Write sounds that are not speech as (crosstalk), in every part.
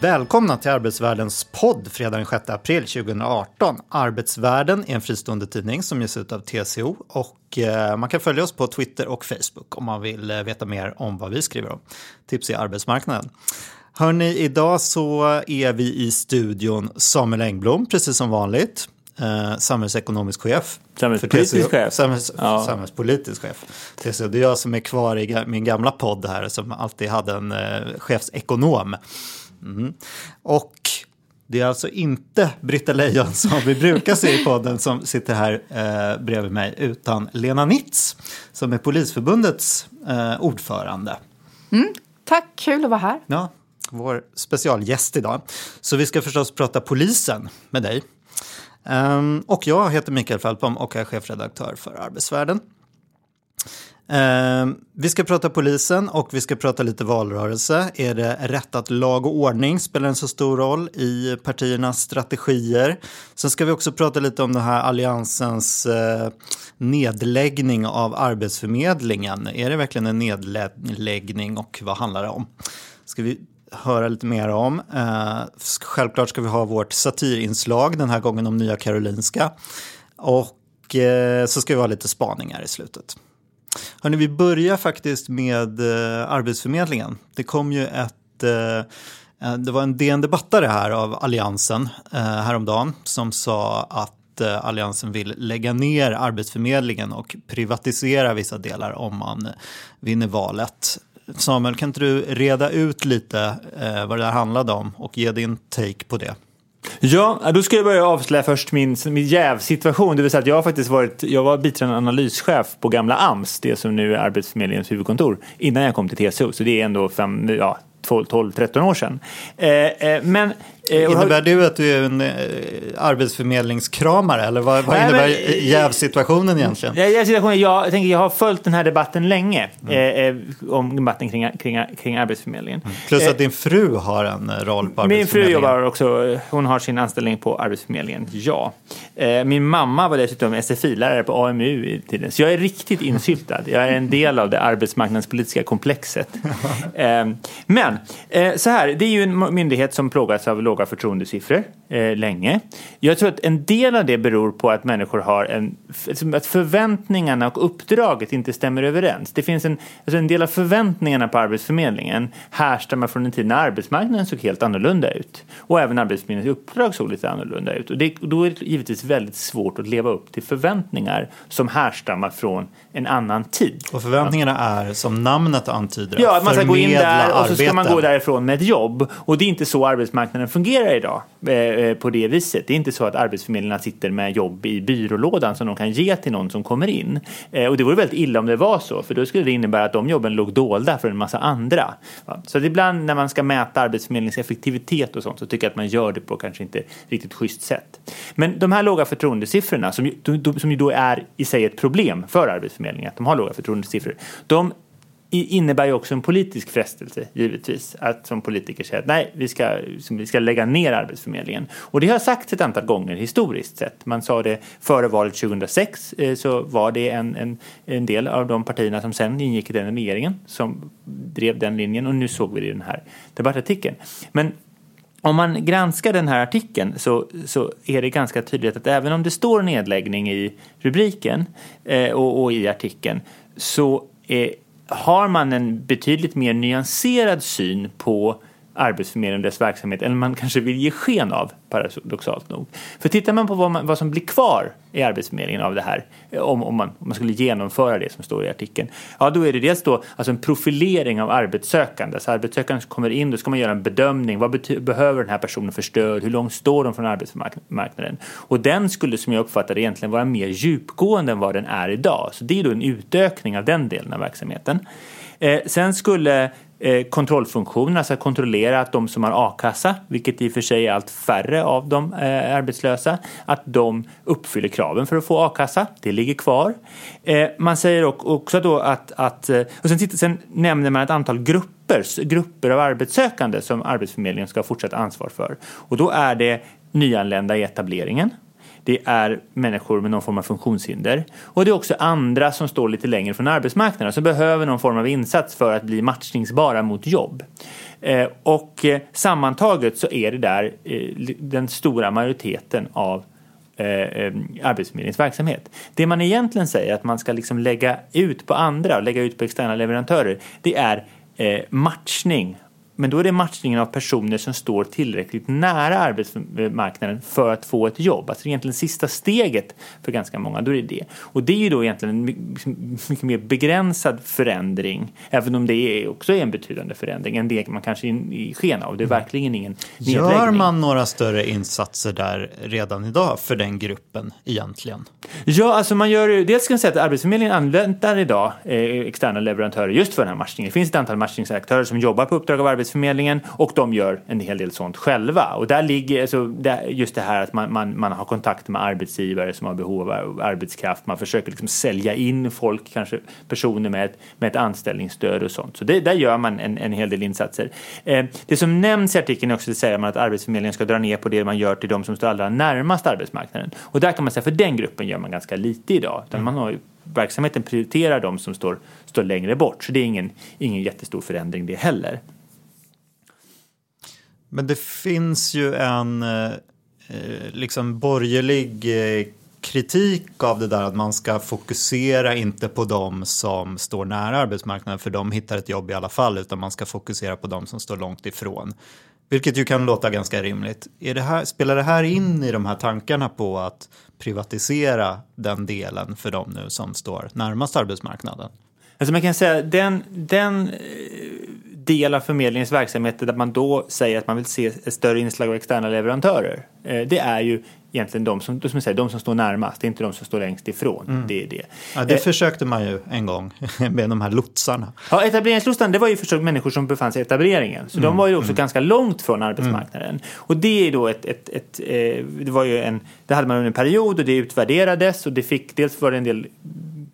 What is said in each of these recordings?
Välkomna till Arbetsvärdens podd fredag den 6 april 2018. Arbetsvärlden är en fristående tidning som ges ut av TCO och eh, man kan följa oss på Twitter och Facebook om man vill eh, veta mer om vad vi skriver om. Tips i arbetsmarknaden. Hörni, idag så är vi i studion Samuel Engblom, precis som vanligt. Eh, samhällsekonomisk chef. Samhällspolitisk chef. Samhälls, Ja. Samhällspolitisk chef. TCO. Det är jag som är kvar i min gamla podd här som alltid hade en eh, chefsekonom. Mm. Och det är alltså inte Britta Lejon som vi brukar se i podden som sitter här eh, bredvid mig, utan Lena Nitz som är Polisförbundets eh, ordförande. Tack, kul att vara här. Ja, vår specialgäst idag. Så vi ska förstås prata polisen med dig. Ehm, och jag heter Mikael Fältbom och är chefredaktör för Arbetsvärlden. Eh, vi ska prata polisen och vi ska prata lite valrörelse. Är det rätt att lag och ordning spelar en så stor roll i partiernas strategier? Sen ska vi också prata lite om den här alliansens eh, nedläggning av Arbetsförmedlingen. Är det verkligen en nedläggning och vad handlar det om? ska vi höra lite mer om. Eh, självklart ska vi ha vårt satirinslag den här gången om Nya Karolinska. Och eh, så ska vi ha lite spaningar i slutet. Hörrni, vi börjar faktiskt med eh, Arbetsförmedlingen. Det kom ju ett... Eh, eh, det var en DN Debattare här av Alliansen eh, häromdagen som sa att eh, Alliansen vill lägga ner Arbetsförmedlingen och privatisera vissa delar om man vinner valet. Samuel, kan inte du reda ut lite eh, vad det här handlade om och ge din take på det? Ja, då ska jag börja avslöja först min, min jävsituation. Det vill säga att jag har faktiskt varit, jag var biträdande analyschef på gamla AMS, det som nu är Arbetsförmedlingens huvudkontor, innan jag kom till TCO. Så det är ändå fem, ja, 12-13 år sedan. Eh, eh, men eh, Innebär det att du är en eh, arbetsförmedlingskramare eller vad, vad Nej, innebär men- men, jävsituationen egentligen? Jag, jag, jag, tänker, jag har följt den här debatten länge, Mm. eh, eh, om debatten kring, kring, kring Arbetsförmedlingen. Plus Eh, att din fru har en eh, roll på Min fru Arbetsförmedlingen. jobbar också, hon har sin anställning på Arbetsförmedlingen, ja. Eh, Min mamma var dessutom SFI-lärare på AMU i tiden, så jag är riktigt insyltad. Jag är en del av det arbetsmarknadspolitiska komplexet. (laughs) Eh, Men eh, så här, det är ju en myndighet som plågas av låga förtroendesiffror eh, länge. Jag tror att en del av det beror på att människor har en, att förväntningarna och uppdraget inte stämmer överens. Det finns en, alltså en del av förväntningarna på Arbetsförmedlingen härstammar från en tid när arbetsmarknaden såg helt annorlunda ut. Och även Arbetsförmedlingens uppdrag såg lite annorlunda ut. Och det, då är det givetvis väldigt svårt att leva upp till förväntningar som härstammar från en annan tid. Och förväntningarna är, som namnet antyder, Ja, att man ska gå in där och så ska man arbeten. gå därifrån med ett jobb. Och det är inte så arbetsmarknaden fungerar idag eh, eh, på det viset. Det är inte så att arbetsförmedlarna sitter med jobb i byrålådan som de kan ge till någon som kommer in. Eh, och det vore väldigt illa om det var så, för då skulle det innebära att de jobben låg dolda för en massa andra. Va? Så att ibland när man ska mäta arbetsförmedlingens effektivitet och sånt så tycker jag att man gör det på kanske inte riktigt schysst sätt. Men de här låga förtroendesiffrorna som ju, som ju då är i sig ett problem för Arbetsförmedlingen, att de har låga förtroendesiffror, de innebär ju också en politisk frestelse, givetvis. Att som politiker säga att nej, vi ska, vi ska lägga ner Arbetsförmedlingen. Och det har sagts ett antal gånger historiskt sett. Man sa det före valet 2006 eh, så var det en, en, en del av de partierna som sen ingick i den regeringen som drev den linjen och nu såg vi det i den här debattartikeln. Men om man granskar den här artikeln så, så är det ganska tydligt att även om det står nedläggning i rubriken eh, och, och i artikeln så eh, har man en betydligt mer nyanserad syn på Arbetsförmedlingen och dess verksamhet än man kanske vill ge sken av, paradoxalt nog. För tittar man på vad, man, vad som blir kvar i Arbetsförmedlingen av det här, om, om, man, om man skulle genomföra det som står i artikeln, ja då är det dels då alltså en profilering av arbetssökande. Så arbetssökande som kommer in, då ska man göra en bedömning. Vad bety- behöver den här personen för stöd? Hur långt står de från arbetsmarknaden? Och den skulle, som jag uppfattar det, egentligen vara mer djupgående än vad den är idag. Så det är då en utökning av den delen av verksamheten. Eh, sen skulle Eh, kontrollfunktion, alltså att kontrollera att de som har a-kassa, vilket i och för sig är allt färre av de eh, arbetslösa, att de uppfyller kraven för att få a-kassa. Det ligger kvar. Eh, man säger också då att, att eh, och sen, sen nämner man ett antal grupper, grupper av arbetssökande som Arbetsförmedlingen ska ha fortsatt ansvar för. Och då är det nyanlända i etableringen. Det är människor med någon form av funktionshinder. Och det är också andra som står lite längre från arbetsmarknaden som behöver någon form av insats för att bli matchningsbara mot jobb. Eh, och eh, sammantaget så är det där eh, den stora majoriteten av Arbetsförmedlingens verksamhet. Det man egentligen säger att man ska liksom lägga ut på andra och lägga ut på externa leverantörer det är matchning men då är det matchningen av personer som står tillräckligt nära arbetsmarknaden för att få ett jobb. Alltså egentligen sista steget för ganska många, då är det det. Och det är ju då egentligen en mycket mer begränsad förändring, även om det också är en betydande förändring än det man kanske i sken av. Det är mm. verkligen ingen nedläggning. Gör man några större insatser där redan idag för den gruppen egentligen? Ja, alltså man gör dels ska jag säga att Arbetsförmedlingen använder idag eh, externa leverantörer just för den här matchningen. Det finns ett antal matchningsaktörer som jobbar på uppdrag av Arbetsförmedlingen Arbetsförmedlingen och de gör en hel del sånt själva. Och där ligger alltså, just det här att man, man, man har kontakt med arbetsgivare som har behov av arbetskraft. Man försöker liksom sälja in folk, kanske personer med ett, med ett anställningsstöd och sånt. Så det, där gör man en, en hel del insatser. Eh, det som nämns i artikeln är också att säger man att Arbetsförmedlingen ska dra ner på det man gör till de som står allra närmast arbetsmarknaden. Och där kan man säga för den gruppen gör man ganska lite idag. Utan man har verksamheten prioriterar de som står, står längre bort. Så det är ingen, ingen jättestor förändring det heller. Men det finns ju en eh, eh, liksom borgerlig eh, kritik av det där att man ska fokusera inte på dem som står nära arbetsmarknaden för de hittar ett jobb i alla fall utan man ska fokusera på dem som står långt ifrån. Vilket ju kan låta ganska rimligt. Är det här, spelar det här in i de här tankarna på att privatisera den delen för dem nu som står närmast arbetsmarknaden? Alltså man kan säga den, den eh, del av förmedlingens verksamhet där man då säger att man vill se ett större inslag av externa leverantörer. Eh, det är ju egentligen de som, som, säger, de som står närmast, inte de som står längst ifrån. Mm. Det är det. Ja, det eh, försökte man ju en gång (laughs) med de här lotsarna. Ja, etableringslotsarna, det var ju förstås människor som befann sig i etableringen. Så mm. de var ju också mm. ganska långt från arbetsmarknaden. Mm. Och det är då ett, ett, ett, eh, det var ju en, det hade man under en period och det utvärderades och det fick, dels var det en del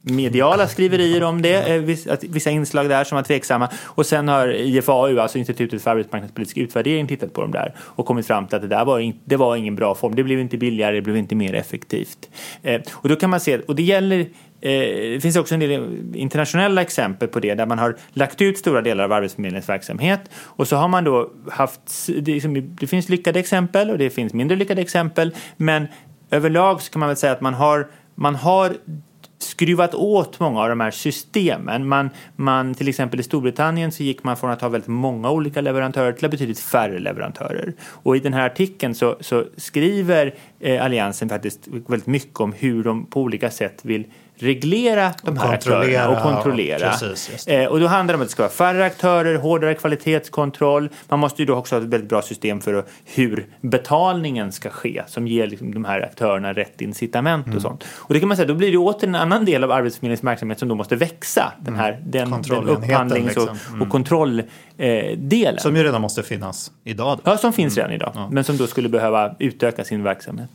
mediala skriverier om det, eh, vissa inslag där som var tveksamma. Och sen har IFAU, alltså Institutet för arbetsmarknadspolitisk utvärdering, tittat på dem där och kommit fram till att det där var, in, det var ingen bra form. Det blev inte billigare, det blev inte mer effektivt. Eh, och då kan man se, och det gäller eh, det finns också en del internationella exempel på det där man har lagt ut stora delar av Arbetsförmedlingens verksamhet och så har man då haft, det finns lyckade exempel och det finns mindre lyckade exempel men överlag så kan man väl säga att man har, man har skruvat åt många av de här systemen. Man, man, till exempel i Storbritannien så gick man från att ha väldigt många olika leverantörer till att betydligt färre leverantörer. Och i den här artikeln så, så skriver eh, Alliansen faktiskt väldigt mycket om hur de på olika sätt vill reglera de här aktörerna och kontrollera. Ja, precis, eh, och då handlar det om att det ska vara färre aktörer, hårdare kvalitetskontroll. Man måste ju då också ha ett väldigt bra system för hur betalningen ska ske som ger liksom de här aktörerna rätt incitament mm. och sånt. Och det kan man säga, då blir det åter en annan del av Arbetsförmedlingens verksamhet som då måste växa. Den här den, den upphandlings och, mm. och kontrolldelen. Eh, som ju redan måste finnas idag. Då. Ja, som finns mm. redan idag. Ja. Men som då skulle behöva utöka sin verksamhet.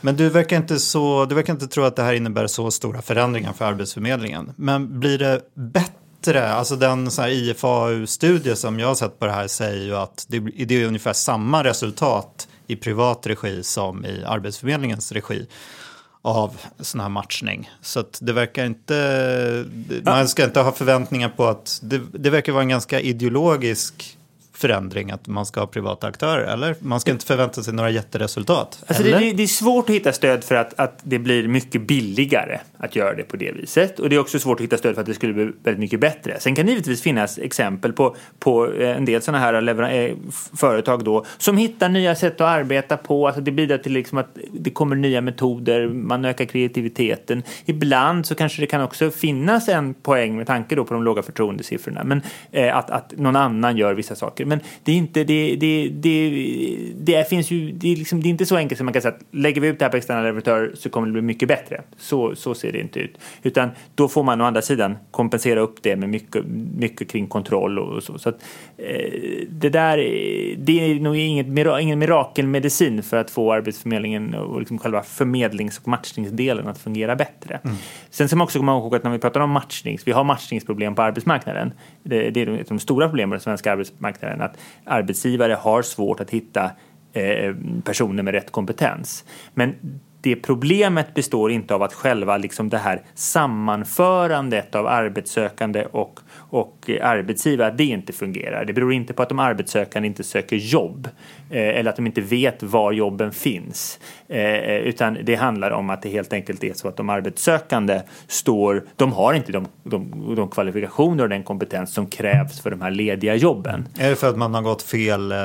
Men du verkar, inte så, du verkar inte tro att det här innebär så stora förändringar för Arbetsförmedlingen. Men blir det bättre? Alltså den IFAU-studie som jag har sett på det här säger ju att det, det är ungefär samma resultat i privat regi som i Arbetsförmedlingens regi av sån här matchning. Så att det verkar inte, man ska inte ha förväntningar på att, det, det verkar vara en ganska ideologisk förändring att man ska ha privata aktörer, eller? Man ska inte förvänta sig några jätteresultat. Alltså det, det, är svårt att hitta stöd för att, att det blir mycket billigare att göra det på det viset. Och det är också svårt att hitta stöd för att det skulle bli väldigt mycket bättre. Sen kan det givetvis finnas exempel på, på en del sådana här eh, företag då som hittar nya sätt att arbeta på. Alltså det bidrar till liksom att det kommer nya metoder, man ökar kreativiteten. Ibland så kanske det kan också finnas en poäng med tanke då på de låga förtroendesiffrorna. Men eh, att, att någon annan gör vissa saker. Saker. Men det är inte, det, det, det, det finns ju, det är, liksom, det är inte så enkelt som man kan säga att lägger vi ut det här på externa leverantörer så kommer det bli mycket bättre. Så, så ser det inte ut. Utan då får man å andra sidan kompensera upp det med mycket, mycket kring kontroll och så. så att, eh, det där det är nog inget, ingen mirakelmedicin för att få Arbetsförmedlingen och liksom själva förmedlings och matchningsdelen att fungera bättre. Mm. Sen ska man också komma ihåg att när vi pratar om matchning, vi har matchningsproblem på arbetsmarknaden. Det, det är ett av de stora problemen på den svenska arbetsmarknaden att arbetsgivare har svårt att hitta eh, personer med rätt kompetens. Men det problemet består inte av att själva liksom det här sammanförandet av arbetssökande och och arbetsgivare det inte fungerar. Det beror inte på att de arbetssökande inte söker jobb eller att de inte vet var jobben finns. Eh, utan det handlar om att det helt enkelt är så att de arbetssökande står, de har inte de, de, de kvalifikationer och den kompetens som krävs för de här lediga jobben. Är det för att man har gått fel eh,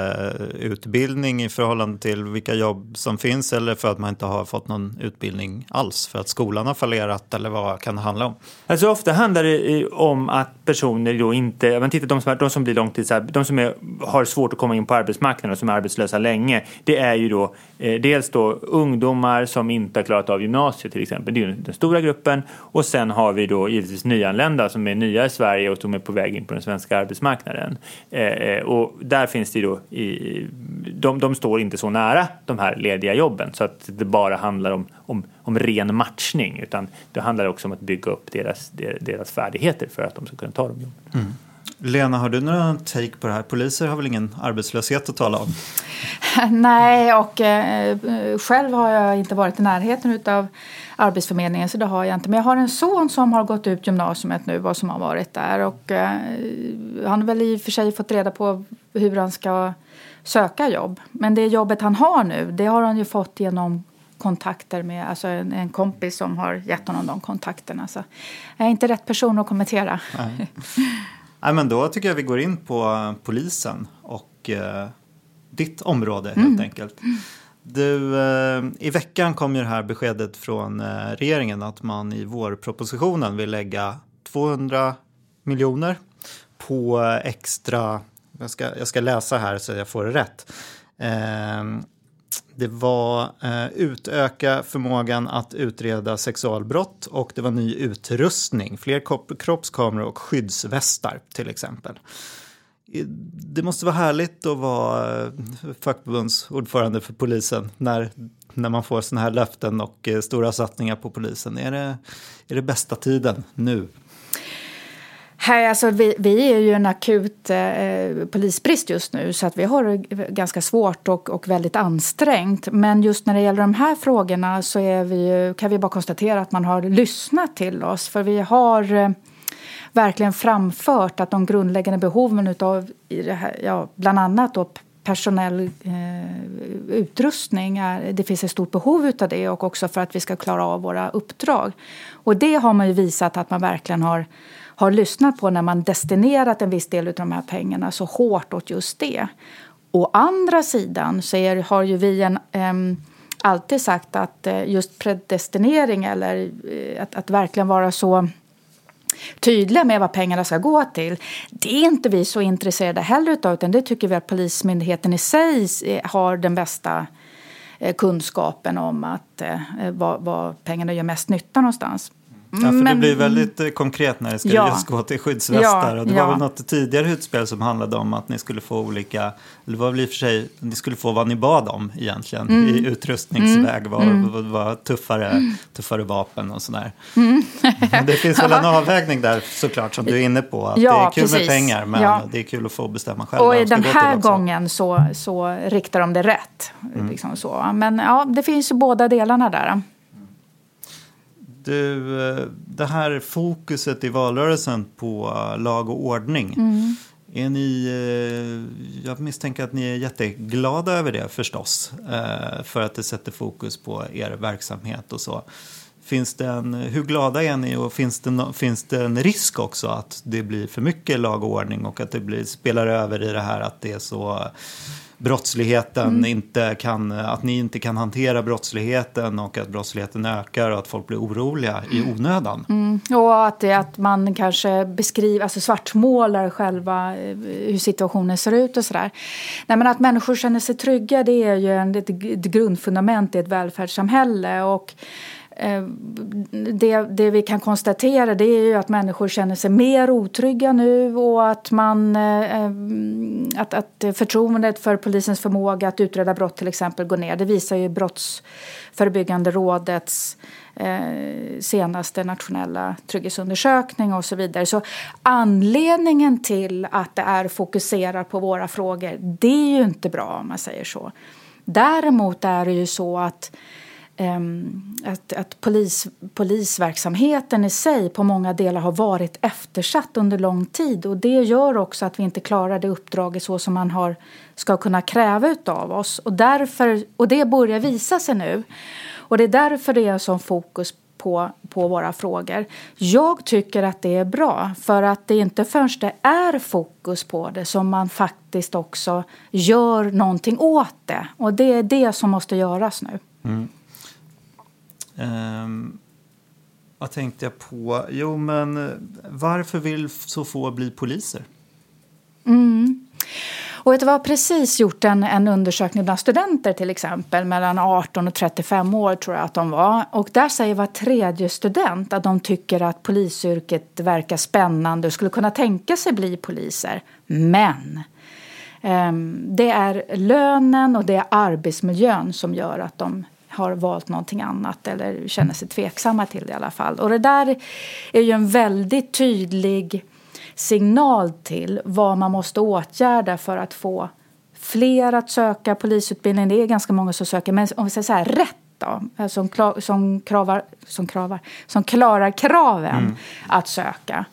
utbildning i förhållande till vilka jobb som finns eller för att man inte har fått någon utbildning alls? För att skolan har fallerat eller vad kan det handla om? Alltså ofta handlar det om att personer då inte, man tittar de som, de som blir långtids, de som är, har svårt att komma in på arbetsmarknaden och som är arbetslösa länge, det är ju då eh, dels då ungdomar som inte har klarat av gymnasiet till exempel, det är den stora gruppen och sen har vi då givetvis nyanlända som är nya i Sverige och som är på väg in på den svenska arbetsmarknaden. Eh, eh och där finns det då, i, de, de står inte så nära de här lediga jobben så att det bara handlar om, om, om ren matchning utan det handlar också om att bygga upp deras, deras färdigheter för att de ska kunna ta de jobben. Mm. Lena, har du några take på det här? Poliser har väl ingen arbetslöshet att tala om? (laughs) Nej, och eh, själv har jag inte varit i närheten av Arbetsförmedlingen så det har jag inte. Men jag har en son som har gått ut gymnasiet nu och som har varit där och eh, han har väl i och för sig fått reda på hur han ska söka jobb. Men det jobbet han har nu, det har han ju fått genom kontakter med alltså en, en kompis som har gett honom de kontakterna. Så jag är inte rätt person att kommentera. Nej. (laughs) Nej, men då tycker jag vi går in på polisen och eh, ditt område helt mm. enkelt. Du, eh, I veckan kom ju det här beskedet från eh, regeringen att man i vårpropositionen vill lägga 200 miljoner på extra, jag ska, jag ska läsa här så jag får det rätt. Det var eh, utöka förmågan att utreda sexualbrott och det var ny utrustning, fler kroppskameror och skyddsvästar till exempel. Det måste vara härligt att vara eh, fackförbundsordförande för polisen när, när man får sådana här löften och eh, stora satsningar på polisen. Är det, är det bästa tiden nu? Här, alltså, vi, vi är ju en akut eh, polisbrist just nu så att vi har det ganska svårt och, och väldigt ansträngt. Men just när det gäller de här frågorna så är vi, kan vi bara konstatera att man har lyssnat till oss. För vi har eh, verkligen framfört att de grundläggande behoven av ja, bland annat då personell eh, utrustning. Är, det finns ett stort behov av det och också för att vi ska klara av våra uppdrag. Och det har man ju visat att man verkligen har har lyssnat på när man destinerat en viss del av de här pengarna så hårt åt just det. Å andra sidan så är, har ju vi en, um, alltid sagt att eh, just predestinering eller eh, att, att verkligen vara så tydliga med vad pengarna ska gå till. Det är inte vi så intresserade heller utav utan det tycker vi att Polismyndigheten i sig eh, har den bästa kunskapen om att, var, var pengarna gör mest nytta någonstans. Ja, för men, det blir väldigt eh, konkret när det ska ja, just gå till skyddsvästar. Ja, och det var väl något tidigare utspel som handlade om att ni skulle få olika, det var väl i och för sig, ni skulle få vad ni bad om egentligen mm. i utrustningsväg. Mm. Vad, mm. vad tuffare, mm. tuffare vapen och sådär. Mm. det finns (laughs) väl en avvägning där såklart som du är inne på. Att ja, det är kul precis. med pengar men det är kul att få bestämma själv. Och den här gången så, så riktar de det rätt. Mm. Liksom så. Men ja, det finns ju båda delarna där. Du, eh, det här fokuset i valrörelsen på lag och ordning. Mm. Är ni, eh, jag misstänker att ni är jätteglada över det förstås. Eh, för att det sätter fokus på er verksamhet och så. Finns det en, hur glada är ni och finns det, finns det en risk också att det blir för mycket lag och ordning och att det blir, spelar över i det här att det är så brottsligheten mm. inte kan, att ni inte kan hantera brottsligheten och att brottsligheten ökar och att folk blir oroliga i onödan. Mm. Och att, det, att man kanske beskriver, alltså svartmålar själva eh, hur situationen ser ut och sådär. Nej men att människor känner sig trygga det är ju en, ett, ett grundfundament i ett välfärdssamhälle och Eh, det, det, vi kan konstatera det är ju att människor känner sig mer otrygga nu och att, man, eh, eh, att, att förtroendet för polisens förmåga att utreda brott till exempel går ner. Det visar ju Brottsförebyggande rådets senaste nationella trygghetsundersökning och så vidare. Så anledningen till att det är fokuserat på våra frågor, det är ju inte bra om man säger så. Däremot är det ju så att Ehm, att, att polis, polisverksamheten i sig på många delar har varit eftersatt under lång tid. Och Det gör också att vi inte klarar det uppdraget så som man har, ska kunna kräva av oss. Och, därför, och det börjar visa sig nu. Och Det är därför det är sån fokus på, på våra frågor. Jag tycker att det är bra, för att det är inte förrän det är fokus på det som man faktiskt också gör någonting åt det. Och det är det som måste göras nu. Mm. Um, vad tänkte jag på? Jo, men varför vill så få bli poliser? Mm. Och det var precis gjort en, en undersökning bland studenter till exempel mellan 18 och 35 år tror jag att de var. Och där säger var tredje student att de tycker att polisyrket verkar spännande och skulle kunna tänka sig bli poliser. Men um, det är lönen och det är arbetsmiljön som gör att de har valt någonting annat eller känner sig tveksamma till det i alla fall. Och det där är ju en väldigt tydlig signal till vad man måste åtgärda för att få fler att söka polisutbildning. Det är ganska många som söker, men om vi säger så här, rätt då, eh, som, som, kravar, som, kravar, som klarar kraven mm. att söka.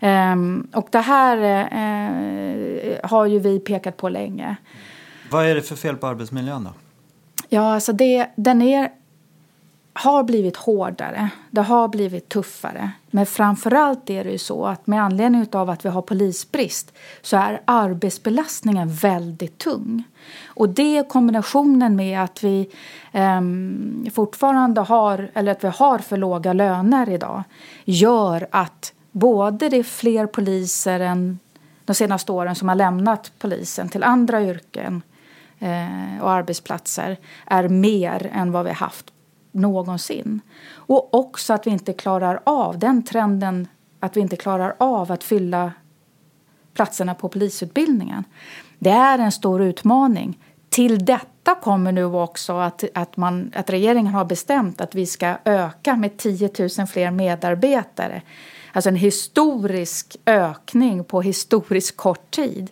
Um, och det här uh, har ju vi pekat på länge. Vad är det för fel på arbetsmiljön då? Ja, alltså det, den är, har blivit hårdare. Det har blivit tuffare. Men framförallt är det ju så att med anledning av att vi har polisbrist så är arbetsbelastningen väldigt tung. Och det kombinationen med att vi eh, fortfarande har, eller att vi har för låga löner idag gör att både det är fler poliser än de senaste åren som har lämnat polisen till andra yrken Eh, och arbetsplatser är mer än vad vi haft någonsin. Och också att vi inte klarar av den trenden att vi inte klarar av att fylla platserna på polisutbildningen. Det är en stor utmaning. Till detta kommer nu också att, att, man, att regeringen har bestämt att vi ska öka med 10 000 fler medarbetare. Alltså en historisk ökning på historiskt kort tid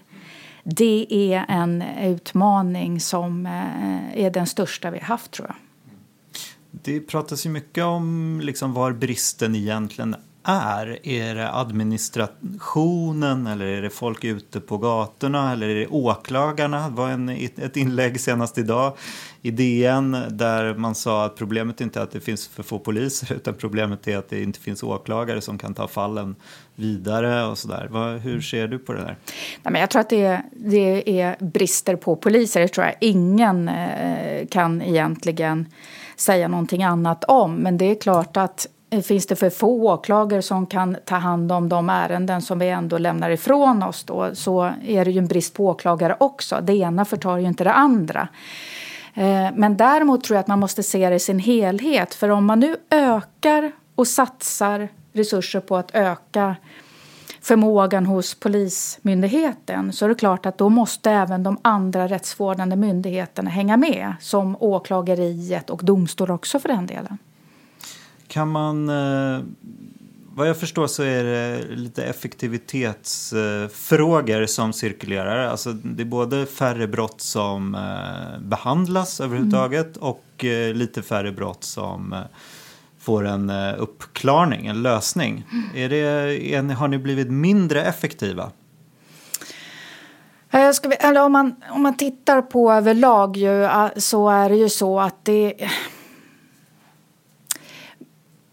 det är en utmaning som eh, är den största vi har haft tror jag. Det pratas ju mycket om liksom var bristen egentligen är. Är det administrationen eller är det folk ute på gatorna eller är det åklagarna? Det var en, ett inlägg senast idag i DN där man sa att problemet inte är att det finns för få poliser (laughs) utan problemet är att det inte finns åklagare som kan ta fallen vidare och sådär. Hur ser du på det där? Nej, men jag tror att det, det är brister på poliser. Det tror jag ingen eh, kan egentligen säga någonting annat om. Men det är klart att Eh, finns det för få åklagare som kan ta hand om de ärenden som vi ändå lämnar ifrån oss då, så är det ju en brist på åklagare också. Det ena förtar ju inte det andra. Eh, men däremot tror jag att man måste se det i sin helhet. För om man nu ökar och satsar resurser på att öka förmågan hos Polismyndigheten så är det klart att då måste även de andra rättsvårdande myndigheterna hänga med som åklageriet och domstol också för den delen. Kan man... Eh, vad jag förstår så är det lite effektivitetsfrågor som cirkulerar. Alltså det är både färre brott som eh, behandlas överhuvudtaget mm. och eh, lite färre brott som får en uppklarning, en lösning. Är det, är, har ni blivit mindre effektiva? Ska vi, eller om, man, om man tittar på överlag ju, så är det ju så att det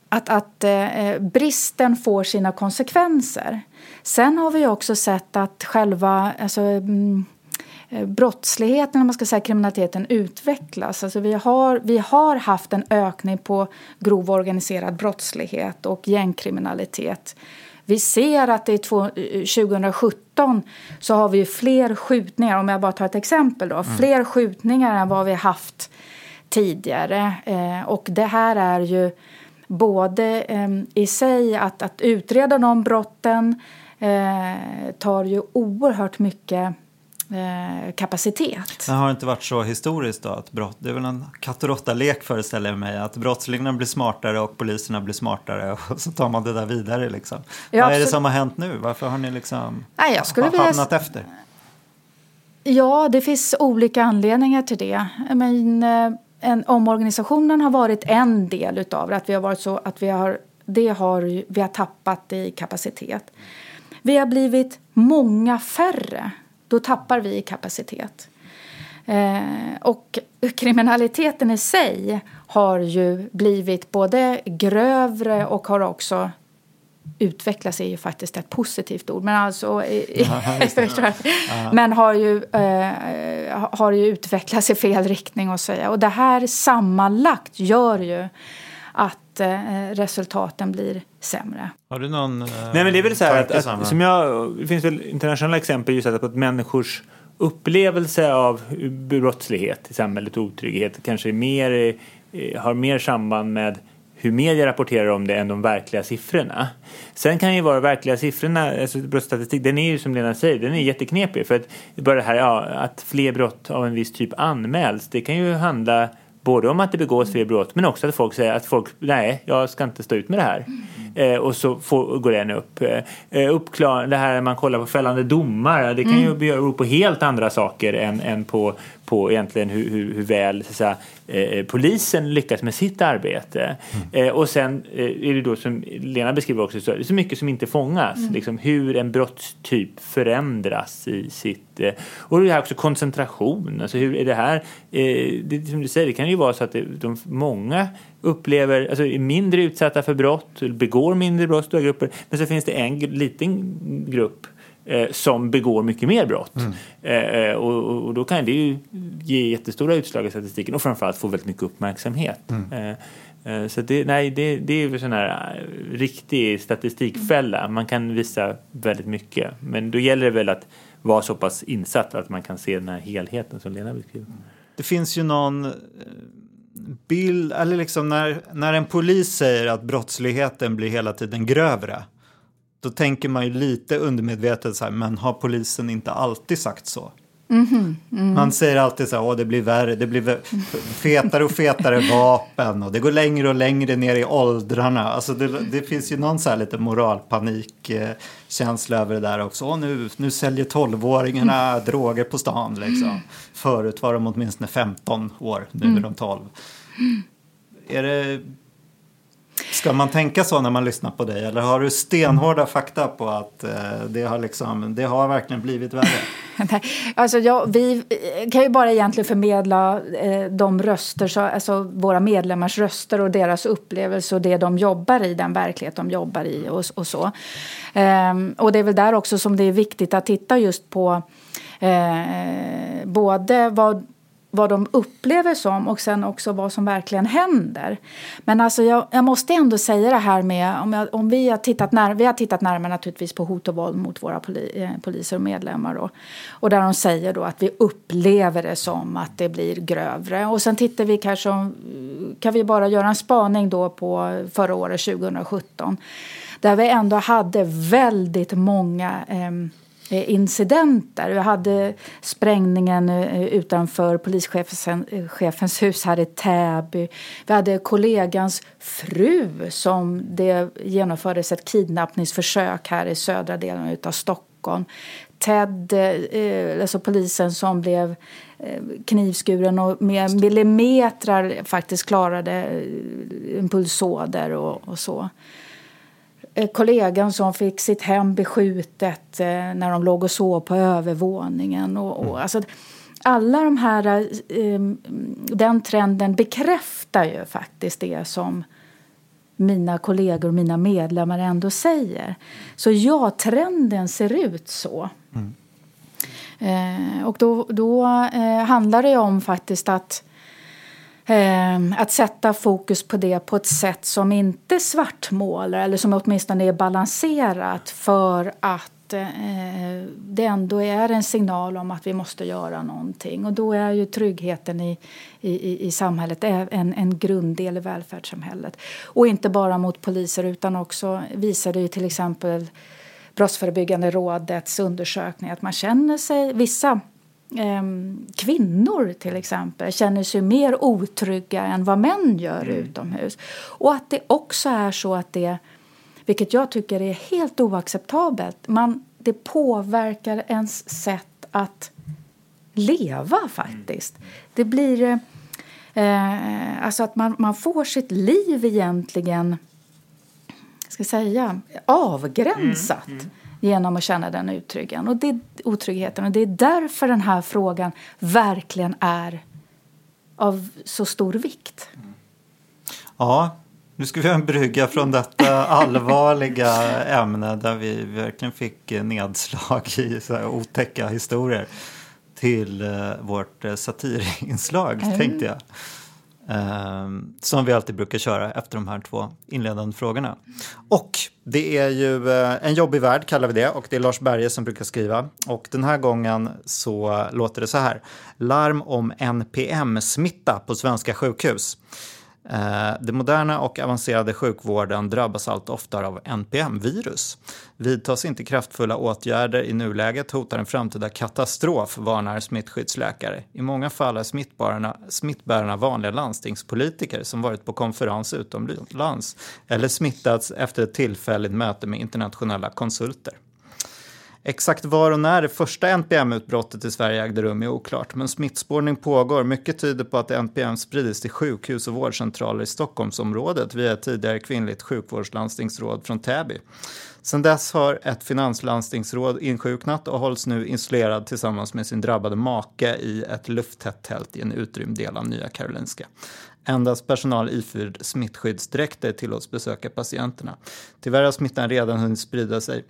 att, att eh, bristen får sina konsekvenser. Sen har vi också sett att själva alltså, mm, eh, brottsligheten, man ska säga kriminaliteten, utvecklas. Alltså vi, har, vi har haft en ökning på grov organiserad brottslighet och gängkriminalitet. Vi ser att det 2017 så har vi fler skjutningar, om jag bara tar ett exempel då, mm. fler skjutningar än vad vi haft tidigare. Eh, och det här är ju både eh, i sig att, att utreda de brotten eh, tar ju oerhört mycket eh, kapacitet. Men har det inte varit så historiskt då? Att brott, det är väl en katt och råtta-lek föreställer jag mig. Att brottslingarna blir smartare och poliserna blir smartare (laughs) och så tar man det där vidare liksom. Ja, Vad är det som har hänt nu? Varför har ni liksom Nej, jag skulle hamnat vilja... efter? Ja, det finns olika anledningar till det. Men, en, omorganisationen har varit en del utav det. Att vi har varit så att vi har, det har, vi har tappat i kapacitet. Vi har blivit många färre. Då tappar vi i kapacitet. Eh, och kriminaliteten i sig har ju blivit både grövre och har också utvecklas är ju faktiskt ett positivt ord. Men alltså... (laughs) Ja, men har ju, eh, har ju utvecklats i fel riktning att säga. Och det här sammanlagt gör ju att eh, resultaten blir sämre. Har du någon eh, Nej men det är väl så här att, att, som jag, det finns väl internationella exempel just att, att människors upplevelse av brottslighet i samhället och otrygghet kanske är mer, eh, har mer samband med hur media rapporterar om det än de verkliga siffrorna. Sen kan ju vara verkliga siffrorna, alltså brottsstatistik, den är ju som Lena säger, den är jätteknepig. För att bara det här ja, att fler brott av en viss typ anmäls, det kan ju handla både om att det begås fler brott men också att folk säger att folk, nej, jag ska inte stå ut med det här. Eh, och så får, går den upp. Eh, uppklar, det här man kollar på fällande domar, det kan mm. ju bero på helt andra saker än, än på, på egentligen hur, hur, hur väl säga, eh, polisen lyckas med sitt arbete. Mm. Eh, och sen eh, är det då som Lena beskriver också, så, så mycket som inte fångas. Mm. Liksom, hur en brottstyp förändras i sitt... Eh, och det här också koncentration. Alltså hur är det här... Eh, det, som du säger, det kan ju vara så att det, de, många upplever, alltså är mindre utsatta för brott, begår mindre brott, stora grupper. Men så finns det en liten grupp eh, som begår mycket mer brott. Mm. Eh, eh och, och, då kan det ju ge jättestora utslag i statistiken och framförallt få väldigt mycket uppmärksamhet. Mm. Eh, eh så det, nej, det, det är ju sån här eh, riktig statistikfälla. Man kan visa väldigt mycket. Men då gäller det väl att vara så pass insatt att man kan se den här helheten som Lena beskriver. Det finns ju någon bild, eller liksom när, när en polis säger att brottsligheten blir hela tiden grövre då tänker man ju lite undermedvetet så här, men har polisen inte alltid sagt så? Mm-hmm. Mm. Man säger alltid så här, det blir värre, det blir fetare och fetare vapen och det går längre och längre ner i åldrarna. Alltså det, det finns ju någon så här lite moralpanikkänsla över det där också. Åh, nu, nu säljer tolvåringarna mm. droger på stan liksom. Förut var de åtminstone 15 år, nu mm. är de 12. Är det Ska man tänka så när man lyssnar på dig eller har du stenhårda fakta på att eh, det, har liksom, det har verkligen blivit värre? (laughs) alltså ja, vi kan ju bara egentligen förmedla eh, de röster, så, alltså våra medlemmars röster och deras upplevelse och det de jobbar i, den verklighet de jobbar i och, och så. Eh, och det är väl där också som det är viktigt att titta just på eh, både vad vad de upplever som och sen också vad som verkligen händer. Men alltså jag, jag måste ändå säga det här med, om, jag, om vi, har tittat när, vi har tittat närmare naturligtvis på hot och våld mot våra poli, eh, poliser och medlemmar då, och där de säger då att vi upplever det som att det blir grövre. Och sen tittar vi kanske, kan vi bara göra en spaning då på förra året 2017 där vi ändå hade väldigt många eh, Eh, Eh, incidenter. Vi hade sprängningen eh, utanför polischefens eh, hus här i Täby. Vi hade kollegans fru som det genomfördes ett kidnappningsförsök här i södra delen av Stockholm. Ted, alltså polisen som blev knivskuren och med millimetrar faktiskt klarade impulsåder pulsåder och, och så. Eh, kollegan som fick sitt hem beskjutet eh, när de låg och sov på övervåningen. Och, och, mm. alltså, alla de här, eh, den trenden bekräftar ju faktiskt det som mina kollegor och mina medlemmar ändå säger. Så ja, trenden ser ut så. Mm. Och då, då handlar det om faktiskt att Ehm, att sätta fokus på det på ett sätt som inte svartmålar eller som åtminstone är balanserat för att eh, det ändå är en signal om att vi måste göra någonting. Och då är ju tryggheten i, i, i samhället en, en grunddel i välfärdssamhället. Och inte bara mot poliser utan också visade ju till exempel Brottsförebyggande rådets undersökning att man känner sig, vissa kvinnor till exempel känner sig mer otrygga än vad män gör mm. utomhus. Och att det också är så att det, vilket jag tycker är helt oacceptabelt, man, det påverkar ens sätt att leva faktiskt. Mm. Det blir eh, alltså att man, man får sitt liv egentligen ska säga, avgränsat mm, mm. Genom att känna den otryggheten. Och det, otryggheten. Och det är därför den här frågan verkligen är av så stor vikt. Ja, nu ska vi ha en brygga från detta allvarliga ämne där vi verkligen fick nedslag i så här otäcka historier till uh, vårt uh, satirinslag, mm. tänkte jag. Ehm, som vi alltid brukar köra efter de här två inledande frågorna. Och det är ju eh, En jobbig värld kallar vi det och det är Lars Berge som brukar skriva. Och den här gången så låter det så här. Larm om NPM-smitta på svenska sjukhus. Eh, Den moderna och avancerade sjukvården drabbas allt oftare av NPM-virus. Vidtas inte kraftfulla åtgärder i nuläget hotar en framtida katastrof, varnar smittskyddsläkare. I många fall är smittbärarna, smittbärarna vanliga landstingspolitiker som varit på konferens utomlands eller smittats efter ett tillfälligt möte med internationella konsulter. Exakt var och när det första NPM-utbrottet i Sverige ägde rum är oklart, men smittspårning pågår. Mycket tyder på att NPM spridits till sjukhus och vårdcentraler i Stockholmsområdet via ett tidigare kvinnligt sjukvårdslandstingsråd från Täby. Sedan dess har ett finanslandstingsråd insjuknat och hålls nu isolerad tillsammans med sin drabbade make i ett lufttätt tält i en utrymd del av Nya Karolinska. Endast personal iförd smittskyddsdräkter tillåts besöka patienterna. Tyvärr har smittan redan hunnit sprida sig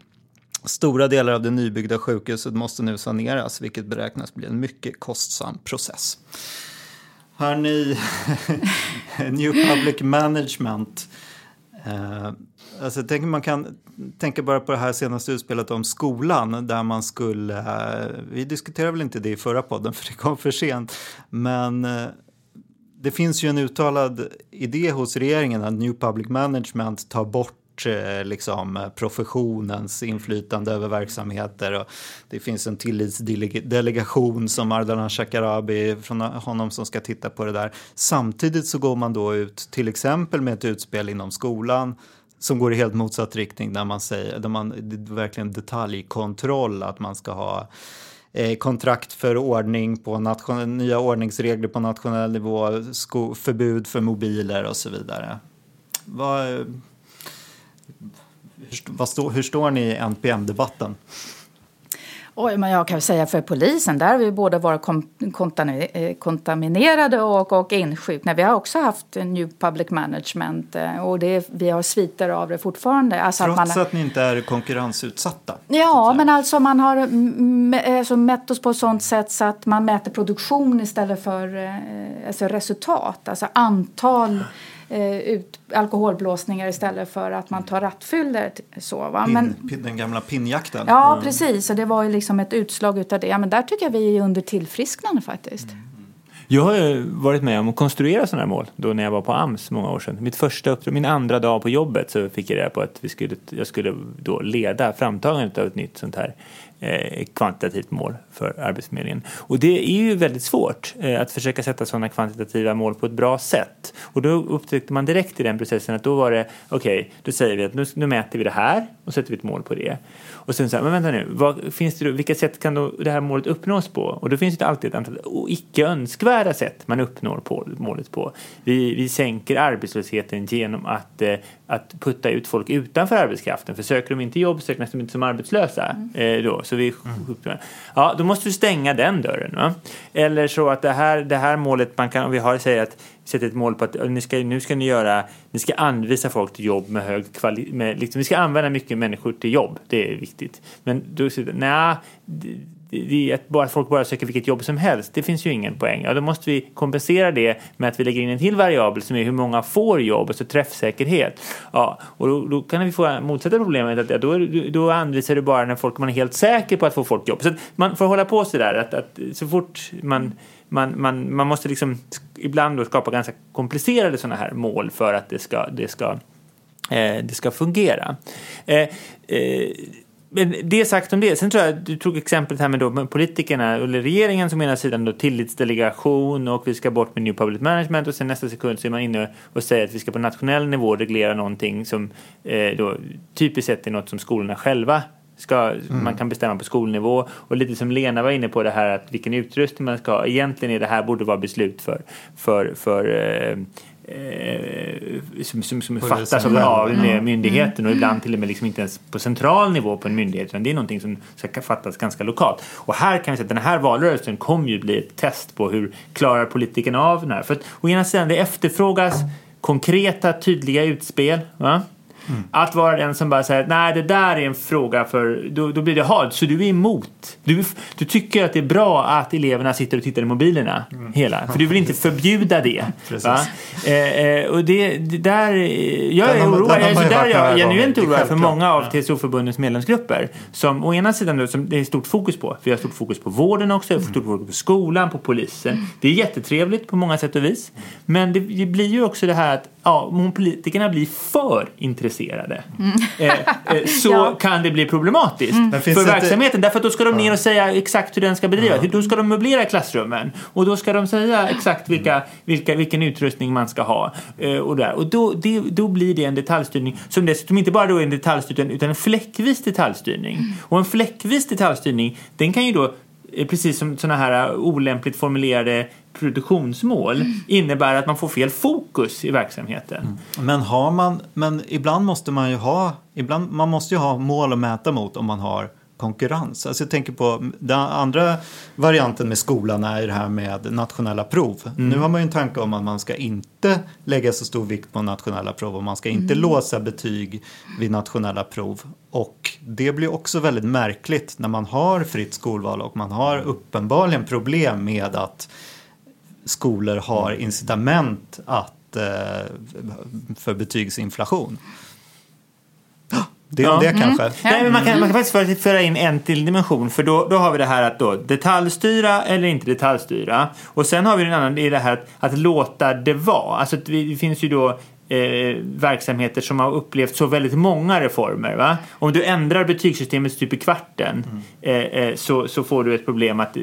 Stora delar av det nybyggda sjukhuset måste nu saneras, vilket beräknas bli en mycket kostsam process. Hörni, (laughs) New Public Management. Eh, alltså, tänk, man kan tänka bara på det här senaste utspelet om skolan där man skulle, eh, vi diskuterade väl inte det i förra podden (laughs) för det kom för sent, men eh, det finns ju en uttalad idé hos regeringen att New Public Management tar bort bort eh, liksom, eh, professionens inflytande över verksamheter. Och det finns en tillitsdelegation som Ardalan Shekarabi från honom som ska titta på det där. Samtidigt så går man då ut till exempel med ett utspel inom skolan som går i helt motsatt riktning där man säger, där man verkligen detaljkontroll, att man ska ha eh, kontrakt för ordning på nation, nya ordningsregler på nationell nivå, förbud för mobiler och så vidare. Vad, hur, stå, hur står ni i NPM-debatten? Oj, men jag kan säga för polisen, där har vi både varit eh, kontaminerade och, och insjukna. Vi har också haft New Public Management eh, och det, vi har sviter av det fortfarande. Alltså Trots att, man, att ni inte är konkurrensutsatta? Ja, men alltså man har alltså mätt oss på ett sånt sätt så att man mäter produktion istället för eh, alltså resultat. Alltså antal eh, ut, alkoholblåsningar istället för att man tar rattfyllor. Så, va? Men, pin, den gamla pinnjakten. Ja, mm. precis. Och det var ju liksom ett utslag utav det. Men där tycker jag vi är under tillfrisknande faktiskt. Mm. Jag har varit med om att konstruera sådana här mål då när jag var på AMS många år sedan. Mitt första uppdrag, min andra dag på jobbet så fick jag reda på att vi skulle, jag skulle då leda framtagandet av ett nytt sånt här Eh, kvantitativt mål för Arbetsförmedlingen. Och det är ju väldigt svårt eh, att försöka sätta sådana kvantitativa mål på ett bra sätt. Och då upptäckte man direkt i den processen att då var det okej, okay, då säger vi att nu, nu, mäter vi det här och sätter vi ett mål på det. Och sen så här, men vänta nu, vad, finns det då, vilka sätt kan då det här målet uppnås på? Och då finns det alltid ett antal icke önskvärda sätt man uppnår på, målet på. Vi, vi sänker arbetslösheten genom att, eh, att putta ut folk utanför arbetskraften. För söker de inte jobb räknas de inte som arbetslösa. Mm. Eh, då. Så vi, mm. ja, då måste du stänga den dörren. Va? Eller så att det här, det här målet, man kan, vi har säger att sätter ett mål på att ni ska, nu ska ni göra, ni ska anvisa folk till jobb med hög kvalitet, liksom, ni ska använda mycket människor till jobb, det är viktigt. Men då säger nej, det är att bara folk bara söker vilket jobb som helst, det finns ju ingen poäng. Ja, då måste vi kompensera det med att vi lägger in en till variabel som är hur många får jobb, alltså träffsäkerhet. Ja, och då, då kan vi få motsatta problemet att ja, då, då anvisar du bara när folk man är helt säker på att få folk jobb. Så att man får hålla på sådär att, att så fort man man, man, man måste liksom ibland då skapa ganska komplicerade sådana här mål för att det ska, det ska, eh, det ska fungera. Eh, eh, men det sagt om det. Sen tror jag, du tog exemplet här med, då, politikerna, eller regeringen som ena sidan då tillitsdelegation och vi ska bort med New Public Management och sen nästa sekund så är man inne och säger att vi ska på nationell nivå reglera någonting som eh, då typiskt sett är något som skolorna själva ska, mm. man kan bestämma på skolnivå. Och lite som Lena var inne på det här att vilken utrustning man ska ha. Egentligen är det här borde vara beslut för, för, för eh, Eh, som, som, som fattas av, av mm. myndigheten och ibland till och med liksom inte ens på central nivå på en myndighet utan det är någonting som ska fattas ganska lokalt. Och här kan vi säga att den här valrörelsen kommer ju bli ett test på hur klarar politikerna av den här. För att å ena sidan det efterfrågas konkreta tydliga utspel. Va? Mm. Att vara den som bara säger nej det där är en fråga för, då, då blir det halt. Så du är emot. Du, du tycker att det är bra att eleverna sitter och tittar i mobilerna mm. hela. För du vill inte förbjuda det. Eh, eh, och det, det där, jag är oroad. Alltså, där jag är genuint oroad för många av TCO-förbundens medlemsgrupper. Som å ena sidan då, som det är stort fokus på. Vi har stort fokus på vården också, mm. stort fokus på skolan, på polisen. Det är jättetrevligt på många sätt och vis. Men det, det blir ju också det här att ja, politikerna blir för intresserade mm. eh, eh, så (laughs) ja. kan det bli problematiskt mm. för verksamheten. Därför att då ska de ner och säga exakt hur den ska bedrivas. Ja. Då ska de möblera klassrummen och då ska de säga exakt vilka, vilka, vilken utrustning man ska ha. Eh, och där. och då, det, då blir det en detaljstyrning som dessutom inte bara då är en detaljstyrning utan en fläckvis detaljstyrning. Mm. Och en fläckvis detaljstyrning den kan ju då eh, precis som sådana här olämpligt formulerade produktionsmål mm. innebär att man får fel fokus i verksamheten. Mm. Men har man, men ibland måste man ju ha, ibland, man måste ju ha mål att mäta mot om man har konkurrens. Alltså jag tänker på den andra varianten med skolan är det här med nationella prov. Mm. Nu har man ju en tanke om att man ska inte lägga så stor vikt på nationella prov och man ska inte mm. låsa betyg vid nationella prov. Och det blir också väldigt märkligt när man har fritt skolval och man har uppenbarligen problem med att skolor har incitament att, eh, för betygsinflation. Det är ja. det kanske. Mm. Nej, men man, kan, man kan faktiskt föra in en till dimension för då, då har vi det här att då detaljstyra eller inte detaljstyra. Och sen har vi en annan, det är det här att, att låta det vara. Alltså det finns ju då eh, verksamheter som har upplevt så väldigt många reformer. Va? Om du ändrar betygssystemet typ i kvarten mm. eh, eh, så, så får du ett problem att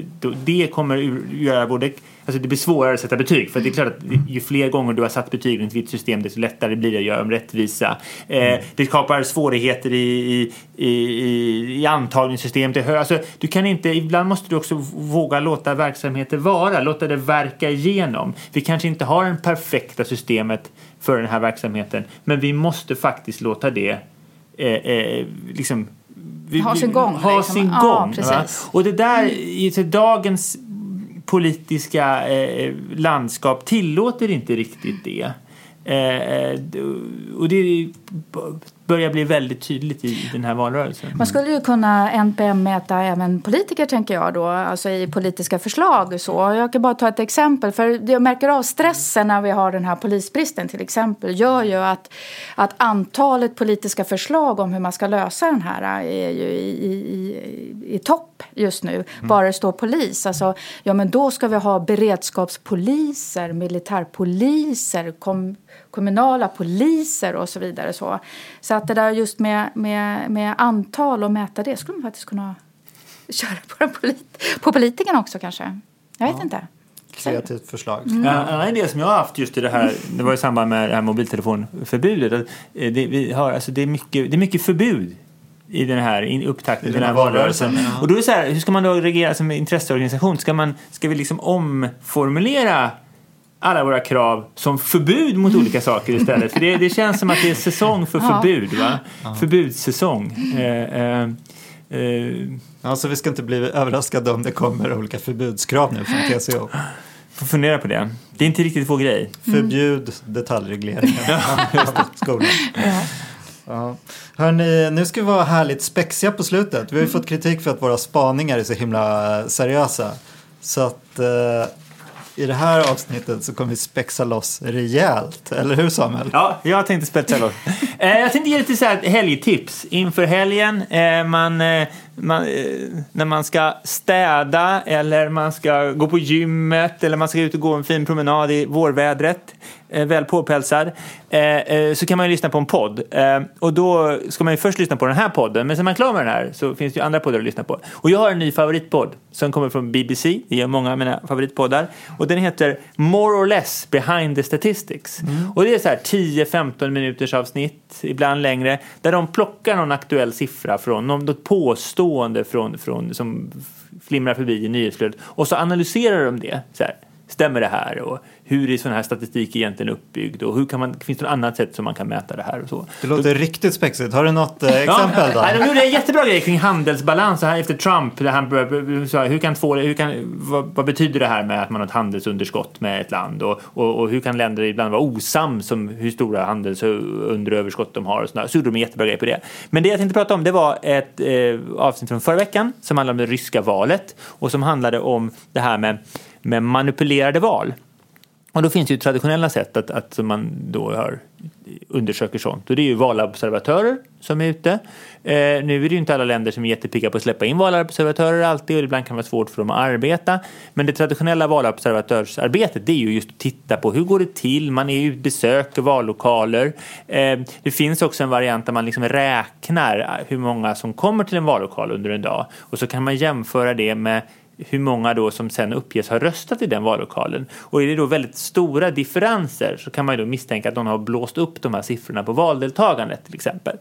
det kommer göra både Alltså det blir svårare att sätta betyg för det är klart att ju fler gånger du har satt betyg i ett vitt system desto lättare blir det att göra dem rättvisa. Eh, mm. det skapar svårigheter i, i, i, i antagningssystemet. Alltså, du kan inte, ibland måste du också våga låta verksamheter vara, låta det verka igenom. Vi kanske inte har det perfekta systemet för den här verksamheten. Men vi måste faktiskt låta det eh, eh, liksom, vi, ha sin gång. Ha liksom. sin gång ja, och det där i dagens politiska eh, landskap tillåter inte riktigt det. Eh, eh och det börjar bli väldigt tydligt i den här valrörelsen. Man skulle ju kunna NPM-mäta även politiker tänker jag då, alltså i politiska förslag så. Jag kan bara ta ett exempel, för jag märker av stressen när vi har den här polisbristen till exempel, gör ju att, att antalet politiska förslag om hur man ska lösa den här är ju i, i, i, i topp just nu. Mm. Bara det står polis, alltså ja men då ska vi ha beredskapspoliser, militärpoliser, kom, kommunala poliser och så vidare. Så, så att det där just med, med, med antal och mäta det skulle man faktiskt kunna köra på, polit på politikerna också kanske. Jag vet ja. inte. Kreativt förslag. Mm. En annan idé som jag har haft just i det här, det var i samband med det här mobiltelefonförbudet. Eh, det, vi har, alltså det, är mycket, det är mycket förbud i den här upptakten till den här valrörelsen. Ja. Och då är det så här, hur ska man då reagera som intresseorganisation? Ska, man, ska vi liksom omformulera alla våra krav som förbud mot olika (laughs) saker istället. För det, det känns som att det är säsong för förbud. Va? Ja. Förbudssäsong. Eh, eh, eh. Alltså vi ska inte bli överraskade om det kommer olika förbudskrav nu från TCO. Får fundera på det. Det är inte riktigt vår grej. Förbjud detaljregleringar. (laughs) Skolan. Ja. Hörrni, nu ska vi vara härligt spexiga på slutet. Vi har ju fått kritik för att våra spaningar är så himla seriösa. Så att eh, i det här avsnittet så kommer vi spexa loss rejält. Eller hur Samuel? Ja, jag tänkte spexa loss. eh, jag tänkte ge lite så här helgtips inför helgen. Eh, man, eh, man, eh, när man ska städa eller man ska gå på gymmet eller man ska ut och gå en fin promenad i vårvädret, väl påpälsad, eh, eh, så kan man ju lyssna på en podd. Eh, och då ska man ju först lyssna på den här podden, men sen är man klar med den här så finns det ju andra poddar att lyssna på. Och jag har en ny favoritpodd som kommer från BBC, det är många av mina favoritpoddar, och den heter More or less behind the statistics. Och det är så här 10-15 minuters avsnitt, ibland längre, där de plockar någon aktuell siffra från något påstående från, från, som flimrar förbi i nyhetsflödet och så analyserar de det. Så här, stämmer det här? Och hur är sån här statistik egentligen uppbyggd? Och hur kan man, finns det något annat sätt som man kan mäta det här? Och så. Det låter riktigt spexigt. Har du något eh, exempel då? Ja, de gjorde en jättebra grej kring handelsbalans så här efter Trump. Där han började, så här, hur kan två, hur kan, vad, vad betyder det här med att man har ett handelsunderskott med ett land? Och, och, och hur kan länder ibland vara osams om hur stora handelsunderöverskott de har? Och sådär. så gjorde de en jättebra grej på det. Men det jag tänkte prata om det var ett eh, avsnitt från förra veckan som handlade om det ryska valet och som handlade om det här med, med manipulerade val. Och då finns det ju traditionella sätt att, att man då har, undersöker sånt. Och det är ju valobservatörer som är ute. Eh, nu är det ju inte alla länder som är jättepigga på att släppa in valobservatörer alltid och ibland kan det vara svårt för dem att arbeta. Men det traditionella valobservatörsarbetet det är ju just att titta på hur går det till, man är ju besöker vallokaler. Eh, det finns också en variant där man liksom räknar hur många som kommer till en vallokal under en dag och så kan man jämföra det med hur många då som sen uppges ha röstat i den vallokalen. Och är det då väldigt stora differenser så kan man ju då misstänka att någon har blåst upp de här siffrorna på valdeltagandet till exempel.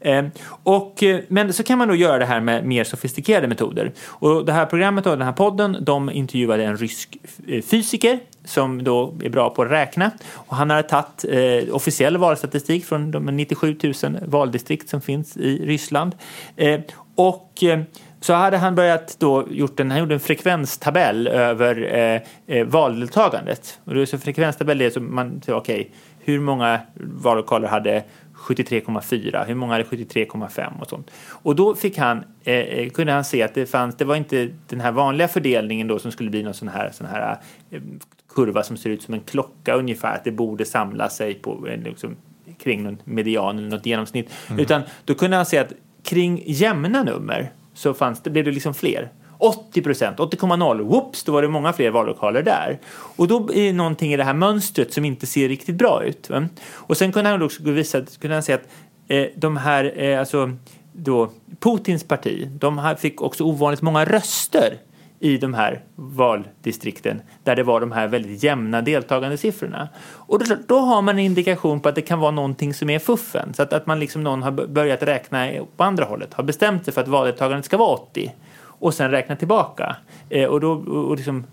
Ehm, eh, och, men så kan man då göra det här med mer sofistikerade metoder. Och det här programmet och den här podden de intervjuade en rysk eh, fysiker som då är bra på att räkna. Och han har tagit eh, officiell valstatistik från de 97 000 valdistrikt som finns i Ryssland. Eh, och eh, så hade han börjat då gjort en, han gjorde en frekvenstabell över eh, eh, valdeltagandet. Och det är så frekvenstabell är så man säger okej, okay, hur många vallokaler hade 73,4, hur många hade 73,5 och sånt. Och då fick han, eh, kunde han se att det fanns, det var inte den här vanliga fördelningen då som skulle bli någon sån här, sån här eh, kurva som ser ut som en klocka ungefär, att det borde samla sig på liksom, kring någon median eller något genomsnitt. Mm. Utan då kunde han se att kring jämna nummer så fanns det, blev det liksom fler. 80 procent, 80,0, whoops, då var det många fler vallokaler där. Och då är det någonting i det här mönstret som inte ser riktigt bra ut. Va? Och sen kunde han också visa, kunde han säga att eh, de här, eh, alltså då Putins parti, de fick också ovanligt många röster i de här valdistrikten där det var de här väldigt jämna deltagandesiffrorna. Och då, då, har man en indikation på att det kan vara någonting som är fuffen. Så att, att man liksom någon har börjat räkna på andra hållet, har bestämt sig för att valdeltagandet ska vara 80 och sen räkna tillbaka. Eh, och då och liksom,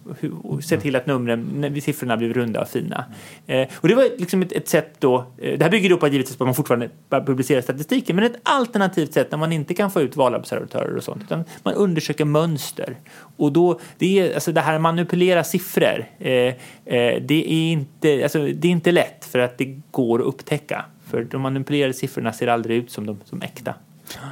och se till att numren, siffrorna blir runda och fina. Eh, och det var liksom ett, ett sätt då, eh, det här bygger då på att givetvis att man fortfarande publicerar statistiken, men ett alternativt sätt när man inte kan få ut valobservatörer och sånt, utan man undersöker mönster. Och då, det är, alltså det här manipulera siffror, eh, eh, det, är inte, alltså, det är inte lätt för att det går att upptäcka. För de manipulerade siffrorna ser aldrig ut som, de, som äkta.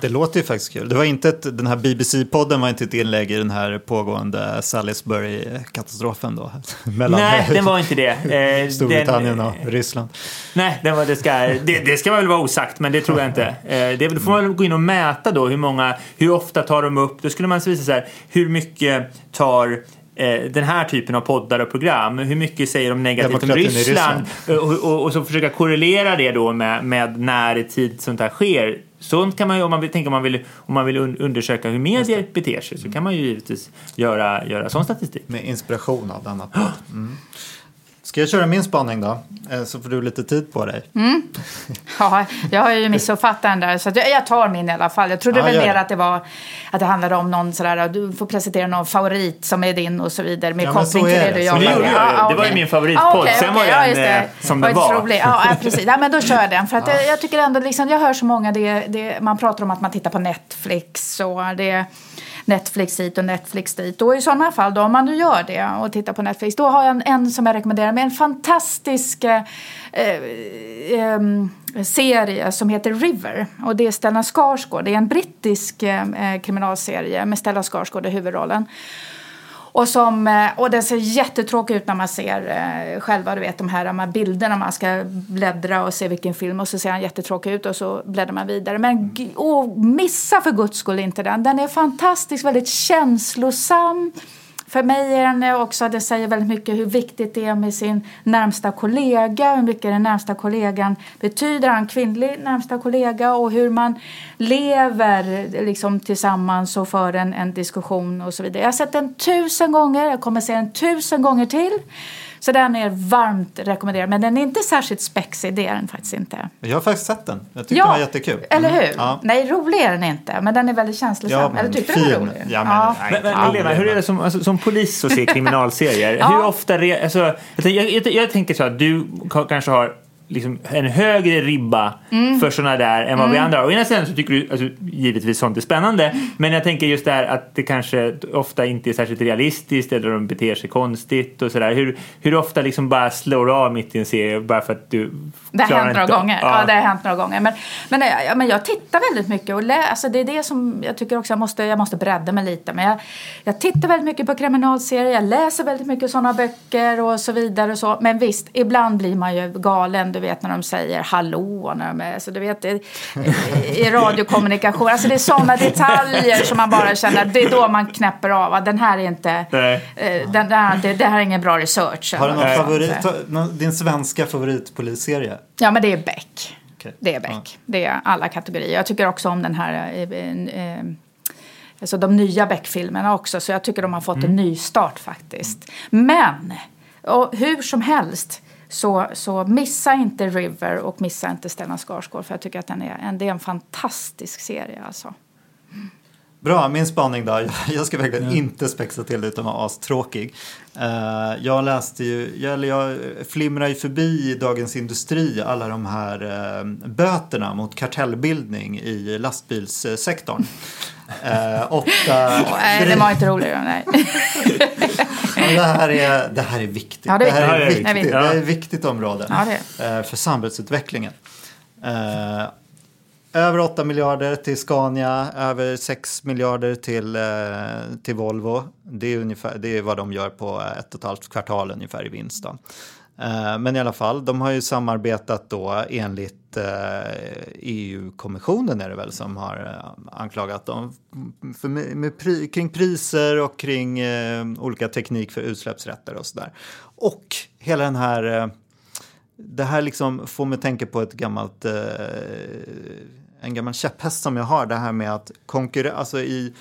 Det låter ju faktiskt kul. Det var inte ett, den här BBC-podden var inte ett inlägg i den här pågående Salisbury-katastrofen då? (laughs) Mellan nej, den var inte det. Eh, Storbritannien den, och Ryssland. Nej, den var, det, ska, det, det ska väl vara osagt, men det tror jag inte. Eh, det får man gå in och mäta då hur många, hur ofta tar de upp, då skulle man visa så här, hur mycket tar eh, den här typen av poddar och program. Hur mycket säger de negativt om Ryssland? Ryssland. Och, och, och, så försöka korrelera det då med, med när i tid sånt här sker. Sånt kan man ju, om man vill, tänka om man vill, om man vill undersöka hur medier beter sig så kan man ju givetvis göra, göra sån statistik. Med inspiration av denna podd. Mm. Ska jag köra min spaning då? Eh, så får du lite tid på dig. Mm. (laughs) Ja, jag har ju missuppfattat den där, så jag tar min i alla fall. Jag trodde ja, väl mer att det var att det handlade om någon sådär, du får presentera någon favorit som är din och så vidare med ja, koppling till det, det du jobbar med. Ja, det var ju min favoritpodd, ah, okay, sen var den ja, det. som den var. Rolig. Ja, precis. Ja, men då kör jag den. För att (laughs) jag, jag tycker ändå, liksom, jag hör så många, det, det, man pratar om att man tittar på Netflix och det Netflix hit och Netflix dit. Och i sådana fall, då, om man nu gör det och tittar på Netflix, då har jag en, en som jag rekommenderar med en fantastisk eh, eh, serie som heter River. Och det är Stellan Skarsgård. Det är en brittisk eh, eh kriminalserie med Stellan Skarsgård i huvudrollen. Och, som, eh, och den ser jättetråkig ut när man ser eh, själva du vet, de här, de här bilderna. Man ska bläddra och se vilken film och så ser den jättetråkig ut och så bläddrar man vidare. Men och missa för guds skull inte den. Den är fantastisk, väldigt känslosam. För mig är den också, det säger väldigt mycket hur viktigt det är med sin närmsta kollega, hur mycket den närmsta kollegan betyder, han kvinnlig närmsta kollega och hur man lever liksom tillsammans och för en, en diskussion och så vidare. Jag har sett den tusen gånger, jag kommer se den tusen gånger till. Så den är varmt rekommenderad. Men den är inte särskilt spexig, det är den faktiskt inte. Jag har faktiskt sett den. Jag tyckte ja, den var jättekul. eller hur? Mm. Ja. Nej, rolig är den inte. Men den är väldigt känslosam. Ja, eller tyckte fin. den var rolig? Ja, men, ja. Men, men, men Lena, hur är det som, alltså, som polis att se kriminalserier? (laughs) Ja. Hur ofta... Re, alltså, jag, jag, jag tänker så att du kanske har liksom en högre ribba Mm. för sådana där än vad vi andra har. Å ena sidan så tycker du alltså, givetvis sånt är spännande men jag tänker just där att det kanske ofta inte är särskilt realistiskt eller de beter sig konstigt och sådär. Hur, hur ofta liksom bara slår du av mitt i en serie bara för att du Det har hänt några inte- gånger. Ja. det har hänt några gånger. Men, men, ja, men jag tittar väldigt mycket och lä, alltså det är det som jag tycker också jag måste, jag måste bredda mig lite. Men jag, jag tittar väldigt mycket på kriminalserier, jag läser väldigt mycket sådana böcker och så vidare. Och så. Men visst, ibland blir man ju galen, du vet när de säger hallå, när de är, alltså, du vet, det, i radiokommunikation. Alltså det är sådana detaljer som man bara känner, det är då man knäpper av. att Den här är inte, Nej. eh, den, den här, det, det här är ingen bra research. Har du någon favorit, någon- din svenska favoritpolisserie? Ja, men det är Beck. Okej. Det är Beck. Det är alla kategorier. Jag tycker också om den här... Eh, eh, alltså de nya Beck-filmerna också. Så jag tycker de har fått en ny start faktiskt. Men, och hur som helst. Så, så missa inte River och missa inte Stellan Skarsgård. För jag tycker att den är en, det är en fantastisk serie alltså. Bra, min spaning då. (laughs) Jag ska verkligen inte spexa till det utan vara astråkig. Eh, jag läste ju, eller jag flimrar ju förbi i Dagens Industri alla de här uh, böterna mot kartellbildning i lastbilssektorn. Uh, (laughs) åtta... Nej, det var inte roligare. Nej. (laughs) Det, här är, det här är viktigt. Ja, det är här är viktigt. viktigt. Det det är är ett viktigt område Ja, eh, för samhällsutvecklingen. Eh, över 8 miljarder till Scania, över 6 miljarder till, eh, till Volvo. Det är, ungefär, det är vad de gör på ett och ett halvt kvartal ungefär i vinst. Då. Eh, men i alla fall, de har ju samarbetat då enligt eh, e EU-kommissionen är det väl som har eh, anklagat dem för, med, pri, kring priser och kring eh, olika teknik för utsläppsrätter och sådär. Och hela den här det här liksom får mig att tänka på ett gammalt, eh, en gammal käpphäst som jag har. Det här med att konkurrera, alltså i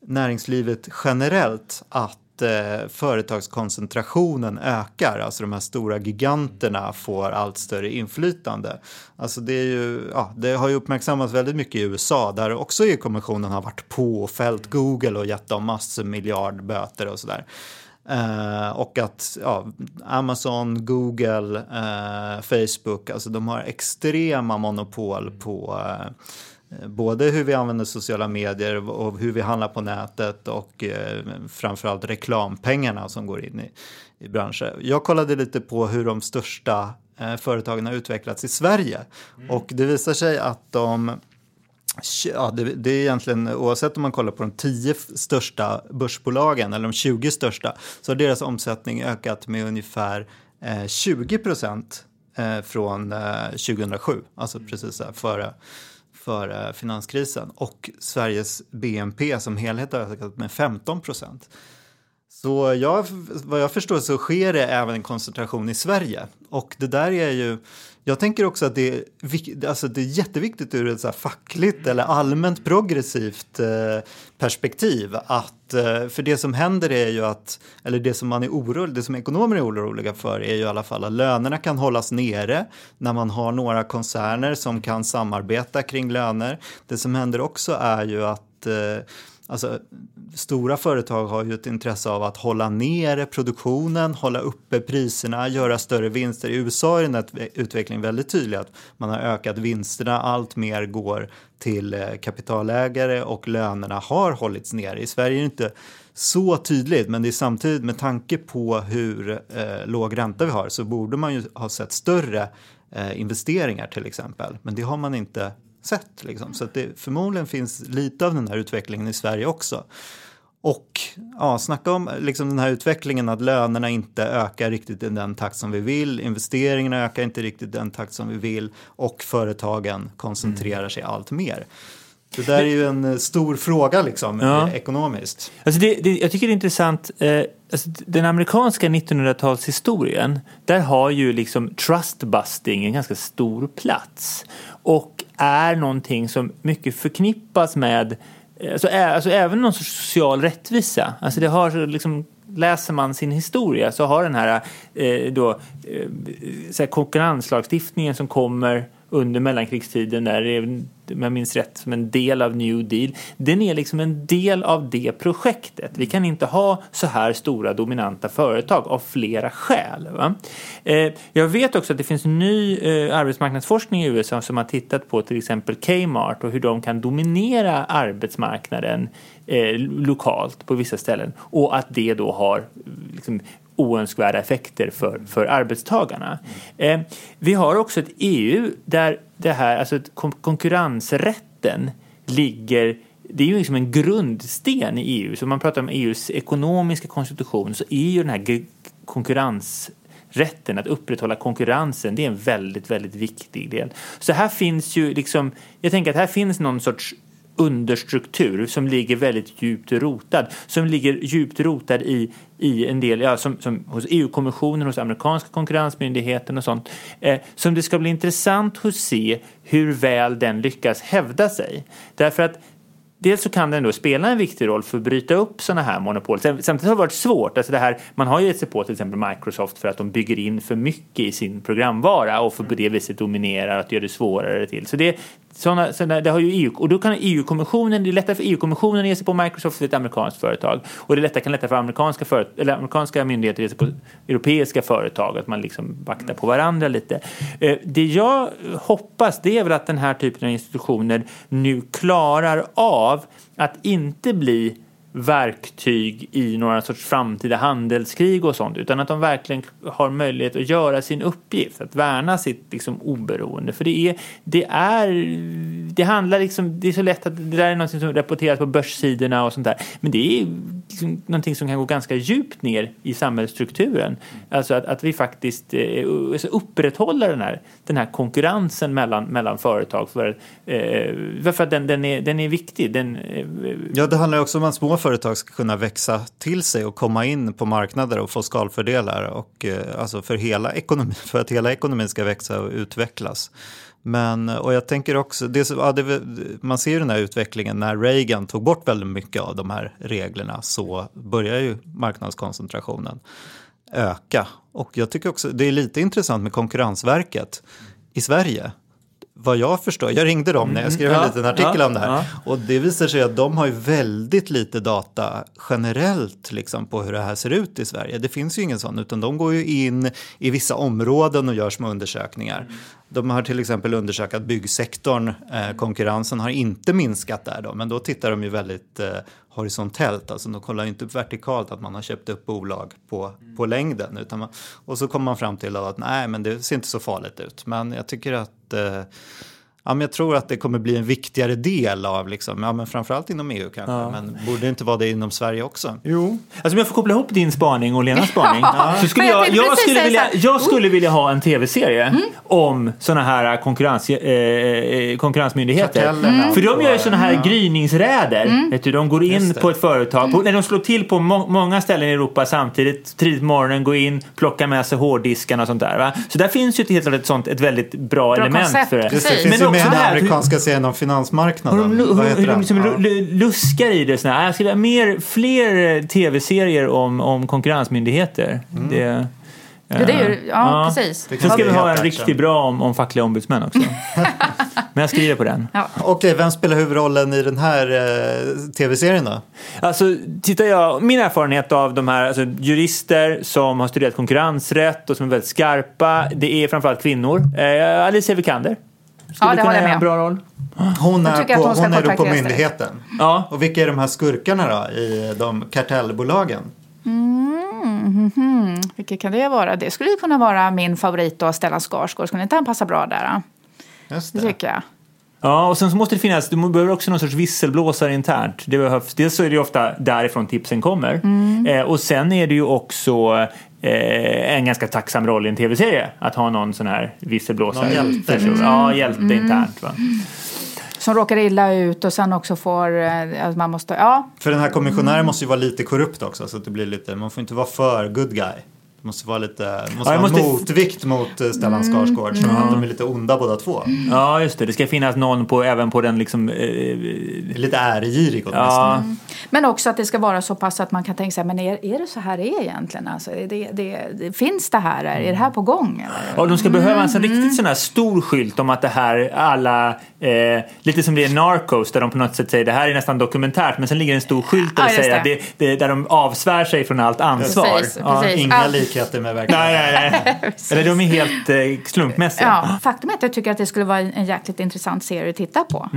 näringslivet generellt, att eh, företagskoncentrationen ökar. Alltså de här stora giganterna får allt större inflytande. Alltså det, är ju, ja, det har ju uppmärksammats väldigt mycket i USA där också EU-kommissionen har varit på och fällt Google och gett dem massor miljardböter och sådär. Eh, och att ja, Amazon, Google, eh, Facebook, alltså de har extrema monopol på eh, både hur vi använder sociala medier och hur vi handlar på nätet och eh, framförallt reklampengarna som går in i, i branscher. Jag kollade lite på hur de största eh, företagen har utvecklats i Sverige. Och det visar sig att de Ja, det, det är egentligen oavsett om man kollar på de 10 största börsbolagen eller de 20 största så har deras omsättning ökat med ungefär eh, 20 procent eh, från eh, 2007, alltså precis här före, före finanskrisen. Och Sveriges BNP som helhet har ökat med 15 procent. Så jag, vad jag förstår så sker det även en koncentration i Sverige. Och det där är ju, jag tänker också att det är, alltså det är jätteviktigt ur ett så här fackligt eller allmänt progressivt eh, perspektiv. Att, eh, för det som händer är ju att, eller det som man är orolig, det som ekonomer är oroliga för är ju i alla fall att lönerna kan hållas nere när man har några koncerner som kan samarbeta kring löner. Det som händer också är ju att eh, Alltså, stora företag har ju ett intresse av att hålla nere produktionen, hålla uppe priserna, göra större vinster. I USA är den här utvecklingen väldigt tydlig att man har ökat vinsterna, allt mer går till eh, kapitalägare och lönerna har hållits nere. I Sverige är det inte så tydligt, men det är samtidigt med tanke på hur eh, låg ränta vi har så borde man ju ha sett större eh, investeringar till exempel. Men det har man inte sett. Liksom. Så att det förmodligen finns lite av den här utvecklingen i Sverige också. Och ja, snacka om liksom den här utvecklingen att lönerna inte ökar riktigt i den takt som vi vill, investeringarna ökar inte riktigt i den takt som vi vill och företagen koncentrerar mm. sig allt mer. Det där är ju en eh, stor fråga liksom, ja. ekonomiskt. Alltså det, det, jag tycker det är intressant, eh, alltså den amerikanska 1900-talshistorien, där har ju liksom trustbusting en ganska stor plats. Och är någonting som mycket förknippas med Alltså, alltså även någon sorts social rättvisa. Alltså det har liksom, läser man sin historia så har den här, eh, då, eh, så här konkurrenslagstiftningen som kommer under mellankrigstiden där eh, om jag minns rätt, som en del av New Deal. Den är liksom en del av det projektet. Vi kan inte ha så här stora dominanta företag av flera skäl. Va? Eh, jag vet också att det finns ny eh, arbetsmarknadsforskning i USA som har tittat på till exempel Kmart och hur de kan dominera arbetsmarknaden lokalt på vissa ställen och att det då har liksom, oönskvärda effekter för, för arbetstagarna. Eh, vi har också ett EU där det här, alltså konkurrensrätten ligger det är ju liksom en grundsten i EU. Så om man pratar om EUs ekonomiska konstitution så är ju den här konkurrensrätten, att upprätthålla konkurrensen, det är en väldigt, väldigt viktig del. Så här finns ju liksom, jag tänker att här finns någon sorts understruktur som ligger väldigt djupt rotad. Som ligger djupt rotad i, i en del, ja, som, som hos EU-kommissionen, hos amerikanska konkurrensmyndigheten och sånt. Eh, som det ska bli intressant att se hur väl den lyckas hävda sig. Därför att Dels så kan den då spela en viktig roll för att bryta upp sådana här monopol. Samtidigt har det varit svårt. Alltså det här, man har ju gett sig på till exempel Microsoft för att de bygger in för mycket i sin programvara och för på det viset dominerar och gör det svårare till. Så det, såna, såna, det har ju EU, och då kan EU-kommissionen, det är lättare för EU-kommissionen att ge sig på Microsoft för ett amerikanskt företag. Och det är lättare, kan lättare för amerikanska, för, eller amerikanska myndigheter att ge sig på europeiska företag, att man liksom vaktar på varandra lite. Eh, det jag hoppas det är väl att den här typen av institutioner nu klarar av att inte bli verktyg i några sorts framtida handelskrig och sånt utan att de verkligen har möjlighet att göra sin uppgift, att värna sitt liksom, oberoende. För det är, det är, det handlar liksom, det är så lätt att det där är något som rapporteras på börssidorna och sånt där. Men det är liksom någonting som kan gå ganska djupt ner i samhällsstrukturen. Alltså att, att vi faktiskt eh, upprätthåller den här, den här konkurrensen mellan, mellan företag för, eh, för att den, den, är, den är viktig. Den, eh, ja, det handlar också om att små företag ska kunna växa till sig och komma in på marknader och få skalfördelar och, eh, alltså för, hela ekonomi, (laughs) för att hela ekonomin ska växa och utvecklas. Men, och jag tänker också, det, ja, det, man ser ju den här utvecklingen när Reagan tog bort väldigt mycket av de här reglerna så börjar ju marknadskoncentrationen öka. Och jag tycker också det är lite intressant med Konkurrensverket i Sverige vad jag förstår, jag ringde dem när jag skrev en liten artikel ja, om det här. Ja. Och det visar sig att de har ju väldigt lite data generellt liksom, på hur det här ser ut i Sverige. Det finns ju ingen sån, utan de går ju in i vissa områden och gör små undersökningar. Mm. De har till exempel undersökt att byggsektorn, eh, konkurrensen har inte minskat där då, men då tittar de ju väldigt eh, horisontellt, alltså de kollar inte upp vertikalt att man har köpt upp bolag på, på längden. Utan man, och så kommer man fram till att nej, men det ser inte så farligt ut. Men jag tycker att eh, Ja, men jag tror att det kommer bli en viktigare del av, liksom, ja, men framförallt inom EU kanske, ja. men borde det inte vara det inom Sverige också? Jo. Alltså om jag får koppla ihop din spaning och Lenas (laughs) spaning. ja. så skulle jag, jag, skulle vilja, jag skulle vilja ha en tv-serie mm. om sådana här konkurrens, eh, eh konkurrensmyndigheter. Mm. För de gör ju sådana här ja. gryningsräder. Mm. Vet du, de går in på ett företag, på, när de slår till på må många ställen i Europa samtidigt, tidigt på morgonen, går in, plockar med sig hårddiskarna och sånt där. Va? Så där finns ju ett, helt ett, sånt, ett väldigt bra, bra element koncept. för det. Men med den amerikanska serien om finansmarknaden. Hur, de, hur, hur de liksom ja. luskar i det. Såna. Jag skulle ha mer, fler tv-serier om, om konkurrensmyndigheter. Mm. Det, Ja, det är ju, ja, ja. precis. Sen ska vi ha en riktigt bra om, om fackliga ombudsmän också. (laughs) Men jag skriver på den. Okej, vem spelar huvudrollen i den här eh, tv-serien då? Alltså, tittar jag, min erfarenhet av de här alltså, jurister som har studerat konkurrensrätt och som är väldigt skarpa, det är framförallt kvinnor. Eh, Alicia Vikander. Skulle Ja, det kunna håller jag göra med en bra roll. Hon är, på, hon hon är då på myndigheten. Ja. Och vilka är de här skurkarna då i de kartellbolagen? Vilket kan det vara? Det skulle kunna vara min favorit då, Stellan Skarsgård. Skulle inte han passa bra där? då? Just Det det. tycker jag. Ja, och sen så måste det finnas, du behöver också någon sorts visselblåsare internt. Det behövs, dels så är det ju ofta därifrån tipsen kommer. Mm. Eh, och sen är det ju också eh, en ganska tacksam roll i en tv-serie. Att ha någon sån här visselblåsare. Någon hjälte. Person. Ja, hjälte Mm. internt. Va? Som råkar illa ut och sen också får... eh, Att man måste, ja, För den här kommissionären Mm. måste ju vara lite korrupt också så att det blir lite, man får inte vara för good guy. Det måste vara lite, måste Ja, vara måste- motvikt mot eh, Stellan Mm. Skarsgård så att de är lite onda båda två. Ja, just det. Det ska finnas någon på, även på den liksom... Eh, Lite äregirig åtminstone. ja, Men också att det ska vara så pass att man kan tänka sig, men är, är det så här det är egentligen? Alltså, är det, det, det, finns det här? Är det här på gång? Eller? Och de ska behöva en sån Mm. riktigt sån här stor skylt om att det här alla, eh, lite som det är Narcos där de på något sätt säger det här är nästan dokumentärt men sen ligger en stor skylt där Ja, det säger att det. det, det, där de avsvär sig från allt ansvar. Precis, Ja. precis. Likheter med verkligheten. Nej, nej, nej. (laughs) Eller de är helt eh, slumpmässiga. Ja, faktum är att jag tycker att det skulle vara en jäkligt intressant serie att titta på.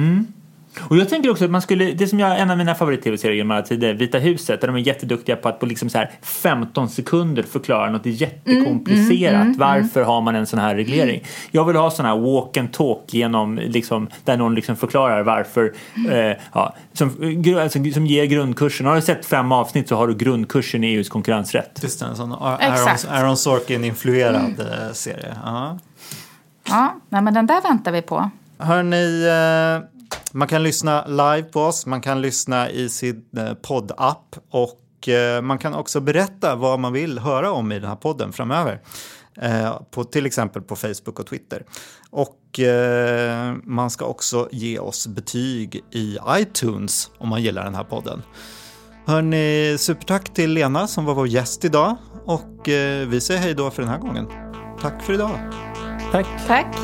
Och jag tänker också att man skulle, det som jag, en av mina favorit-tv-serier genom alla tider, Vita huset, där de är jätteduktiga på att på liksom så här 15 sekunder förklara något jättekomplicerat. Varför har man en sån här reglering? Jag vill ha sån här walk and talk genom, liksom, där någon liksom förklarar varför, eh, ja, som, gru- alltså, som ger grundkursen. Har du sett fem avsnitt så har du grundkursen i EUs konkurrensrätt. Just det, en sån Aaron. Aaron Sorkin-influerad eh, serie. Ja. Ja, nej, men den där väntar vi på. Hörni, eh, man kan lyssna live på oss, man kan lyssna i sin eh, poddapp och eh, man kan också berätta vad man vill höra om i den här podden framöver. Eh, på, till exempel på Facebook och Twitter. Och eh, man ska också ge oss betyg i iTunes om man gillar den här podden. Hörni, supertack till Lena som var vår gäst idag och eh, vi säger hej då för den här gången. Tack för idag. Tack. Tack.